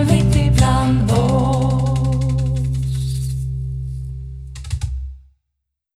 Harvey